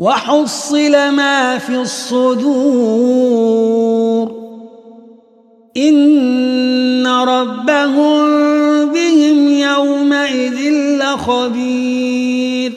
وحصل ما في الصدور. إن ربهم بهم يومئذ لخبير.